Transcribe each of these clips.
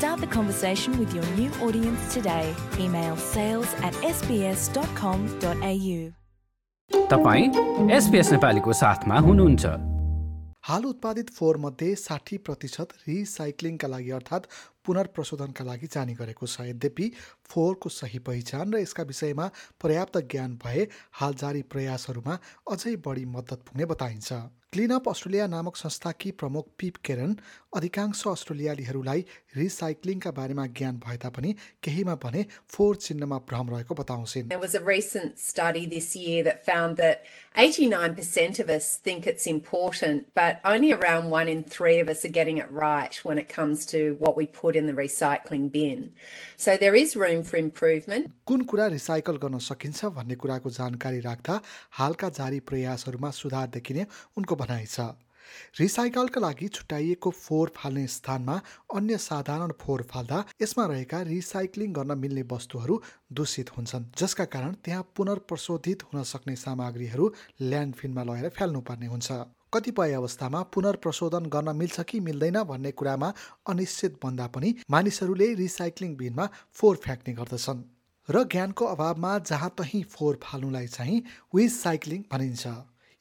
Start the conversation with your new audience today. Email sales at sbs.com.au. तपाईँ SPS नेपालीको साथमा हुनुहुन्छ हाल उत्पादित फोहोरमध्ये साठी प्रतिशत रिसाइक्लिङका लागि अर्थात् पुनर्प्रशोधनका लागि जाने गरेको छ। यद्यपि फोहोरको सही पहिचान र यसका विषयमा पर्याप्त ज्ञान भए हाल जारी प्रयासहरूमा अझै बढी मद्दत पुग्ने बताइन्छ। क्लिनअप अस्ट्रेलिया नामक संस्थाकी प्रमुख पिप केरन अधिकांश अस्ट्रेलियालीहरूलाई रिसाइक्लिङका बारेमा ज्ञान भए तापनि केहीमा भने फोहोर चिन्हमा भ्रम रहेको बताउँछिन्। There was a recent study this year that found that 89% of us think it's important, but only around one in three of us are getting it right when it comes to what we put in the recycling bin. So there is room for improvement. कुन कुरा recycle गर्न सकिन्छ भन्ने कुराको जानकारी राख्दा हालका जारी प्रयासहरूमा सुधार देखिने उनको भनाइ छ रिसाइकलका लागि छुट्याइएको फोहोर फाल्ने स्थानमा अन्य साधारण फोहोर फाल्दा यसमा रहेका रिसाइक्लिङ गर्न मिल्ने वस्तुहरू दूषित हुन्छन् जसका कारण त्यहाँ पुनर्प्रशोधित हुन सक्ने सामग्रीहरू ल्यान्डफिलमा लगेर फ्याल्नुपर्ने हुन्छ कतिपय अवस्थामा पुनर्प्रशोधन गर्न मिल्छ कि मिल्दैन भन्ने कुरामा अनिश्चित भन्दा पनि मानिसहरूले रिसाइक्लिङ बिनमा फोहोर फ्याँक्ने गर्दछन् र ज्ञानको अभावमा जहाँ तहीँ फोहोर फाल्नुलाई चाहिँ विज साइक्लिङ भनिन्छ।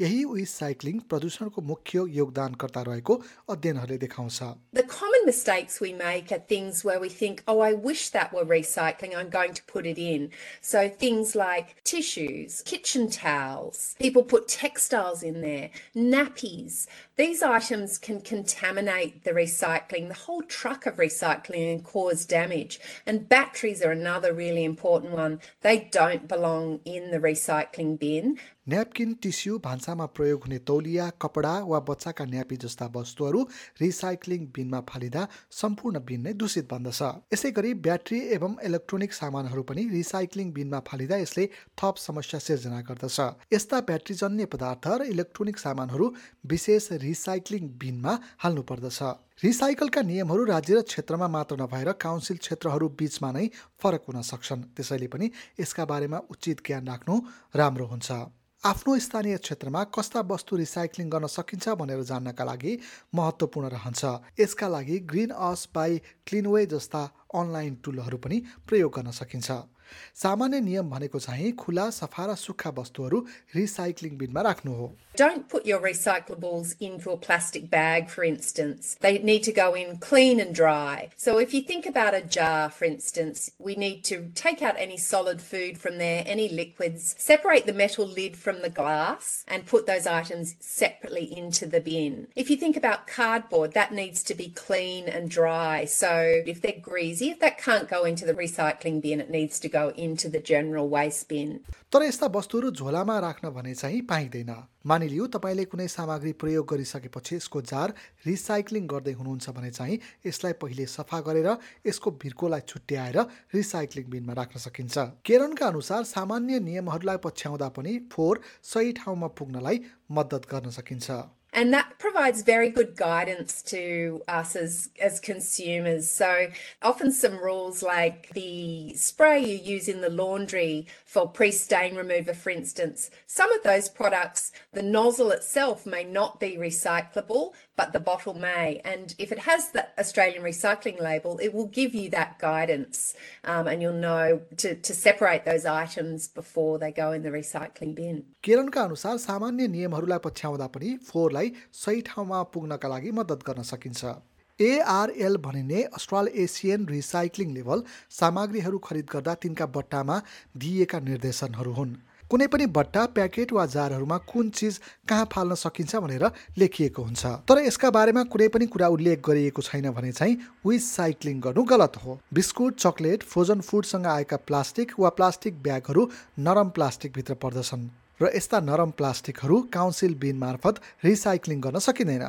यही विज साइक्लिङ प्रदूषणको मुख्य योगदानकर्ता रहेको अध्ययनहरूले देखाउँछ The common mistakes we make are things where we think, oh, I wish that were recycling, I'm going to put it in. So things like tissues, kitchen towels, people put textiles in there, nappies. These items can contaminate the recycling, the whole truck of recycling, and cause damage. And batteries are another really important one. They don't belong in the recycling bin. Napkin tissue भान्सामा प्रयोग हुने तौलिया कपडा वा बच्चाका न्यापी जस्ता वस्तुहरू recycling बिनमा फालिँदा सम्पूर्ण बिन नै दूषित बन्दछ यसै गरी ब्याट्री एवं इलेक्ट्रोनिक सामानहरू पनि रिसाइक्लिङ बिनमा फालिँदा यसले थप समस्या सिर्जना गर्दछ यस्ता ब्याट्रीजन्य पदार्थ र इलेक्ट्रोनिक सामानहरू विशेष रिसाइक्लिङ बिनमा हाल्नु पर्दछ रिसाइकलका नियमहरू राज्य र क्षेत्रमा मात्र नभएर काउन्सिल क्षेत्रहरू बिचमा नै फरक हुन सक्छन्। त्यसैले पनि यसका बारेमा उचित ज्ञान राख्नु राम्रो हुन्छ। आफ्नो स्थानीय क्षेत्रमा कस्ता वस्तु रिसाइक्लिङ गर्न सकिन्छ भनेर जान्नका लागि महत्त्वपूर्ण रहन्छ। यसका लागि ग्रिन अस बाई क्लिनवे जस्ता अनलाइन टुलहरू पनि प्रयोग गर्न सकिन्छ। सामान्य नियम भनेको चाहिँ खुला सफा र सुक्खा वस्तुहरू रिसाइक्लिङ बिनमा राख्नु हो Don't put your recyclables into a plastic bag, for instance. They need to go in clean and dry. So, if you think about a jar, for instance, we need to take out any solid food from there, any liquids, separate the metal lid from the glass, and put those items separately into the bin. If you think about cardboard, that needs to be clean and dry. So, if they're greasy, if that can't go into the recycling bin, it needs to go तर यस्ता वस्तुहरू झोलामा राख्न भने चाहिँ पाइँदैन। मानिलियो तपाईँले कुनै सामग्री प्रयोग गरिसकेपछि यसको जार रिसाइक्लिङ गर्दै हुनुहुन्छ भने चाहिँ यसलाई पहिले सफा गरेर यसको भिर्कोलाई छुट्याएर रिसाइक्लिङ बिनमा राख्न सकिन्छ। केरनका अनुसार सामान्य नियमहरूलाई पछ्याउँदा पनि फोहोर सही ठाउँमा पुग्नलाई मद्दत गर्न सकिन्छ। And that provides very good guidance to us as, as consumers. So, often some rules like the spray you use in the laundry for pre stain remover, for instance, some of those products, the nozzle itself may not be recyclable, but the bottle may. And if it has the Australian recycling label, it will give you that guidance um, and you'll know to, to separate those items before they go in the recycling bin. केरनका अनुसार सामान्य नियमहरूलाई पछ्याउँदा पनि फोहोरलाई सही ठाउँमा पुग्नका लागि मद्दत गर्न सकिन्छ ARL भनिने अस्ट्रल एसियन रिसाइक्लिङ लेभल सामग्रीहरू खरिद गर्दा तिनका बट्टामा दिइएका निर्देशनहरू हुन् कुनै पनि बट्टा प्याकेट वा जारहरूमा कुन चिज कहाँ फाल्न सकिन्छ भनेर लेखिएको हुन्छ। तर यसका बारेमा कुनै पनि कुरा उल्लेख गरिएको छैन भने चाहिँ विज साइक्लिङ गर्नु गलत हो। बिस्कुट चकलेट फ्रोजन फुडसँग आएका प्लास्टिक वा प्लास्टिक ब्यागहरू नरम प्लास्टिकभित्र पर्दछन्। र यस्ता नरम प्लास्टिकहरू काउन्सिल बिन मार्फत रिसाइक्लिङ गर्न सकिँदैन।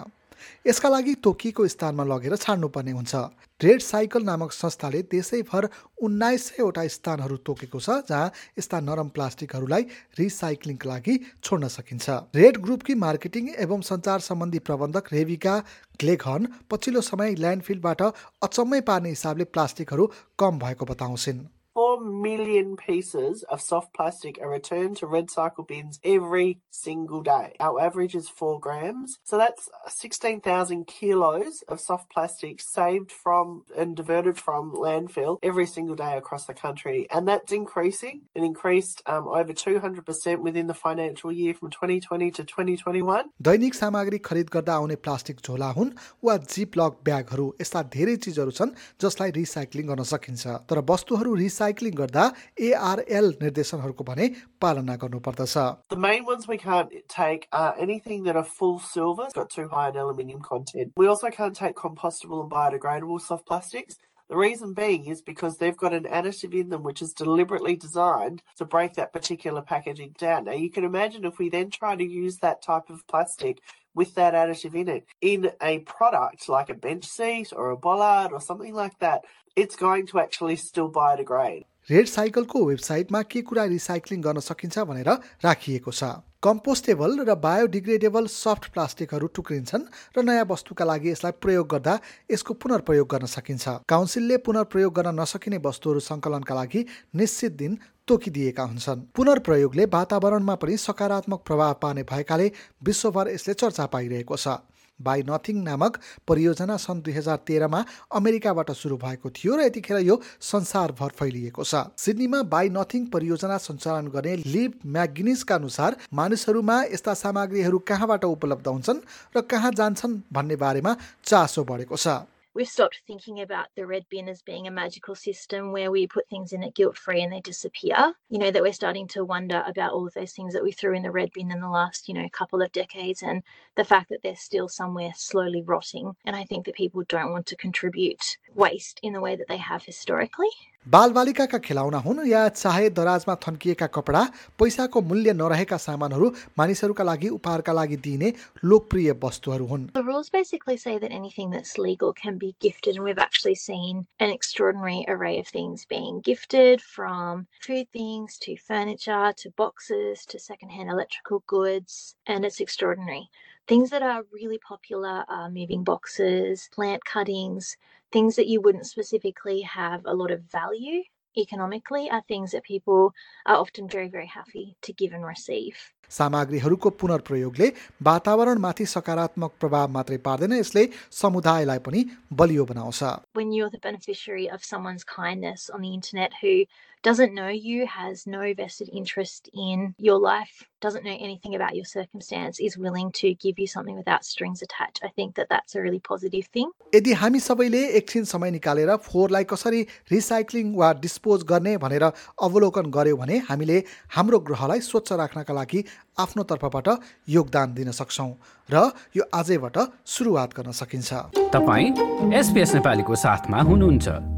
यसका लागि तोकिएको स्थानमा लगेर छाड्नुपर्ने हुन्छ। रेड साइकल नामक संस्थाले देशैभर उन्नाइस सयवटा स्थानहरू तोकेको छ जहाँ यस्ता नरम प्लास्टिकहरूलाई रिसाइक्लिङका लागि छोड्न सकिन्छ। रेड ग्रुपकी मार्केटिङ एवं सञ्चार सम्बन्धी प्रबन्धक रेविका ग्लेघन पछिल्लो समय ल्यान्डफिल्डबाट अचम्मै पार्ने हिसाबले प्लास्टिकहरू कम भएको बताउँछिन्। 4 million pieces of soft plastic are returned to red cycle bins every single day. Our average is 4 grams. So that's 16,000 kilos of soft plastic saved from and diverted from landfill every single day across the country. And that's increasing. It increased um, over 200% within the financial year from 2020 to 2021. दैनिक सामग्री खरिद गर्दा आउने plastic झोला हुन् वा zip luck ब्यागहरू यस्ता धेरै चिजहरू छन् जसलाई रिसाइक्लिङ गर्न सकिन्छ तर वस्तुहरू रिसाइक्लिङ साइक्लिङ गर्दा एआरएल निर्देशनहरूको भने पालना गर्नुपर्दछ The main ones we can't take are anything that are full silver, it's got too high an aluminium content. We also can't take compostable and biodegradable soft plastics. The reason being is because they've got an additive in them which is deliberately designed to break that particular packaging down. Now, you can imagine if we then try to use that type of plastic with that additive in it in a product like a bench seat or a bollard or something like that, it's going to actually still biodegrade. रेड साइकलको वेबसाइटमा के कुरा recycling गर्न सकिन्छ भनेर राखिएको छ कम्पोस्टेबल र बायोडिग्रेडेबल सफ्ट प्लास्टिकहरू टुक्रिन्छन् र नयाँ वस्तुका लागि यसलाई प्रयोग गर्दा यसको पुनर्प्रयोग गर्न सकिन्छ काउन्सिलले पुनर्प्रयोग गर्न नसकिने वस्तुहरू सङ्कलनका लागि निश्चित दिन तोकिदिएका हुन्छन्। पुनर्प्रयोगले वातावरणमा पनि सकारात्मक प्रभाव पार्ने भएकाले विश्वभर यसले चर्चा पाइरहेको छ। बाई नथिङ नामक परियोजना सन् दुई हजार तेह्रमा अमेरिकाबाट सुरु भएको थियो र यतिखेर यो संसारभर फैलिएको छ। सिडनीमा बाई नथिङ परियोजना सञ्चालन गर्ने लिभ म्यागिनिसका अनुसार मानिसहरूमा यस्ता सामग्रीहरू कहाँबाट उपलब्ध हुन्छन् र कहाँ जान्छन् भन्ने बारेमा चासो बढेको छ। We've stopped thinking about the red bin as being a magical system where we put things in it guilt free and they disappear. You know, that we're starting to wonder about all of those things that we threw in the red bin in the last, you know, couple of decades and the fact that they're still somewhere slowly rotting. And I think that people don't want to contribute waste in the way that they have historically. बालबालिकाका खेलाउना हुन् या चाहे दराजमा थन्किएका कपडा पैसाको मूल्य नरहेका सामानहरू मानिसहरूका लागि उपहारका लागि दिइने लोकप्रिय वस्तुहरू हुन् The rules basically say that anything that's legal can be gifted and we've actually seen an extraordinary array of things being gifted from food things to furniture to boxes to secondhand electrical goods and it's extraordinary. Things that are really popular are moving boxes, plant cuttings, things that you wouldn't specifically have a lot of value economically are things that people are often very, very happy to give and receive. सामग्रीहरूको पुनर्प्रयोगले वातावरणमाथि सकारात्मक प्रभाव मात्रै पार्दैन यसले समुदायलाई पनि बलियो बनाउँछ When you're the beneficiary of someone's kindness on the internet who doesn't know you, has no vested interest in your life, doesn't know anything about your circumstance, is willing to give you something without strings attached. I think that that's a really positive thing. यदि हामी सबैले एकछिन समय निकालेर फोहोरलाई कसरी recycling वा dispose गर्ने भनेर अवलोकन गर्यौँ भने हामीले हाम्रो ग्रहलाई स्वच्छ राख्नका लागि आफ्नो तर्फबाट योगदान दिन सक्छौँ र यो आजैबाट सुरुवात गर्न सकिन्छ तपाईँ एसपिएस नेपालीको साथमा हुनुहुन्छ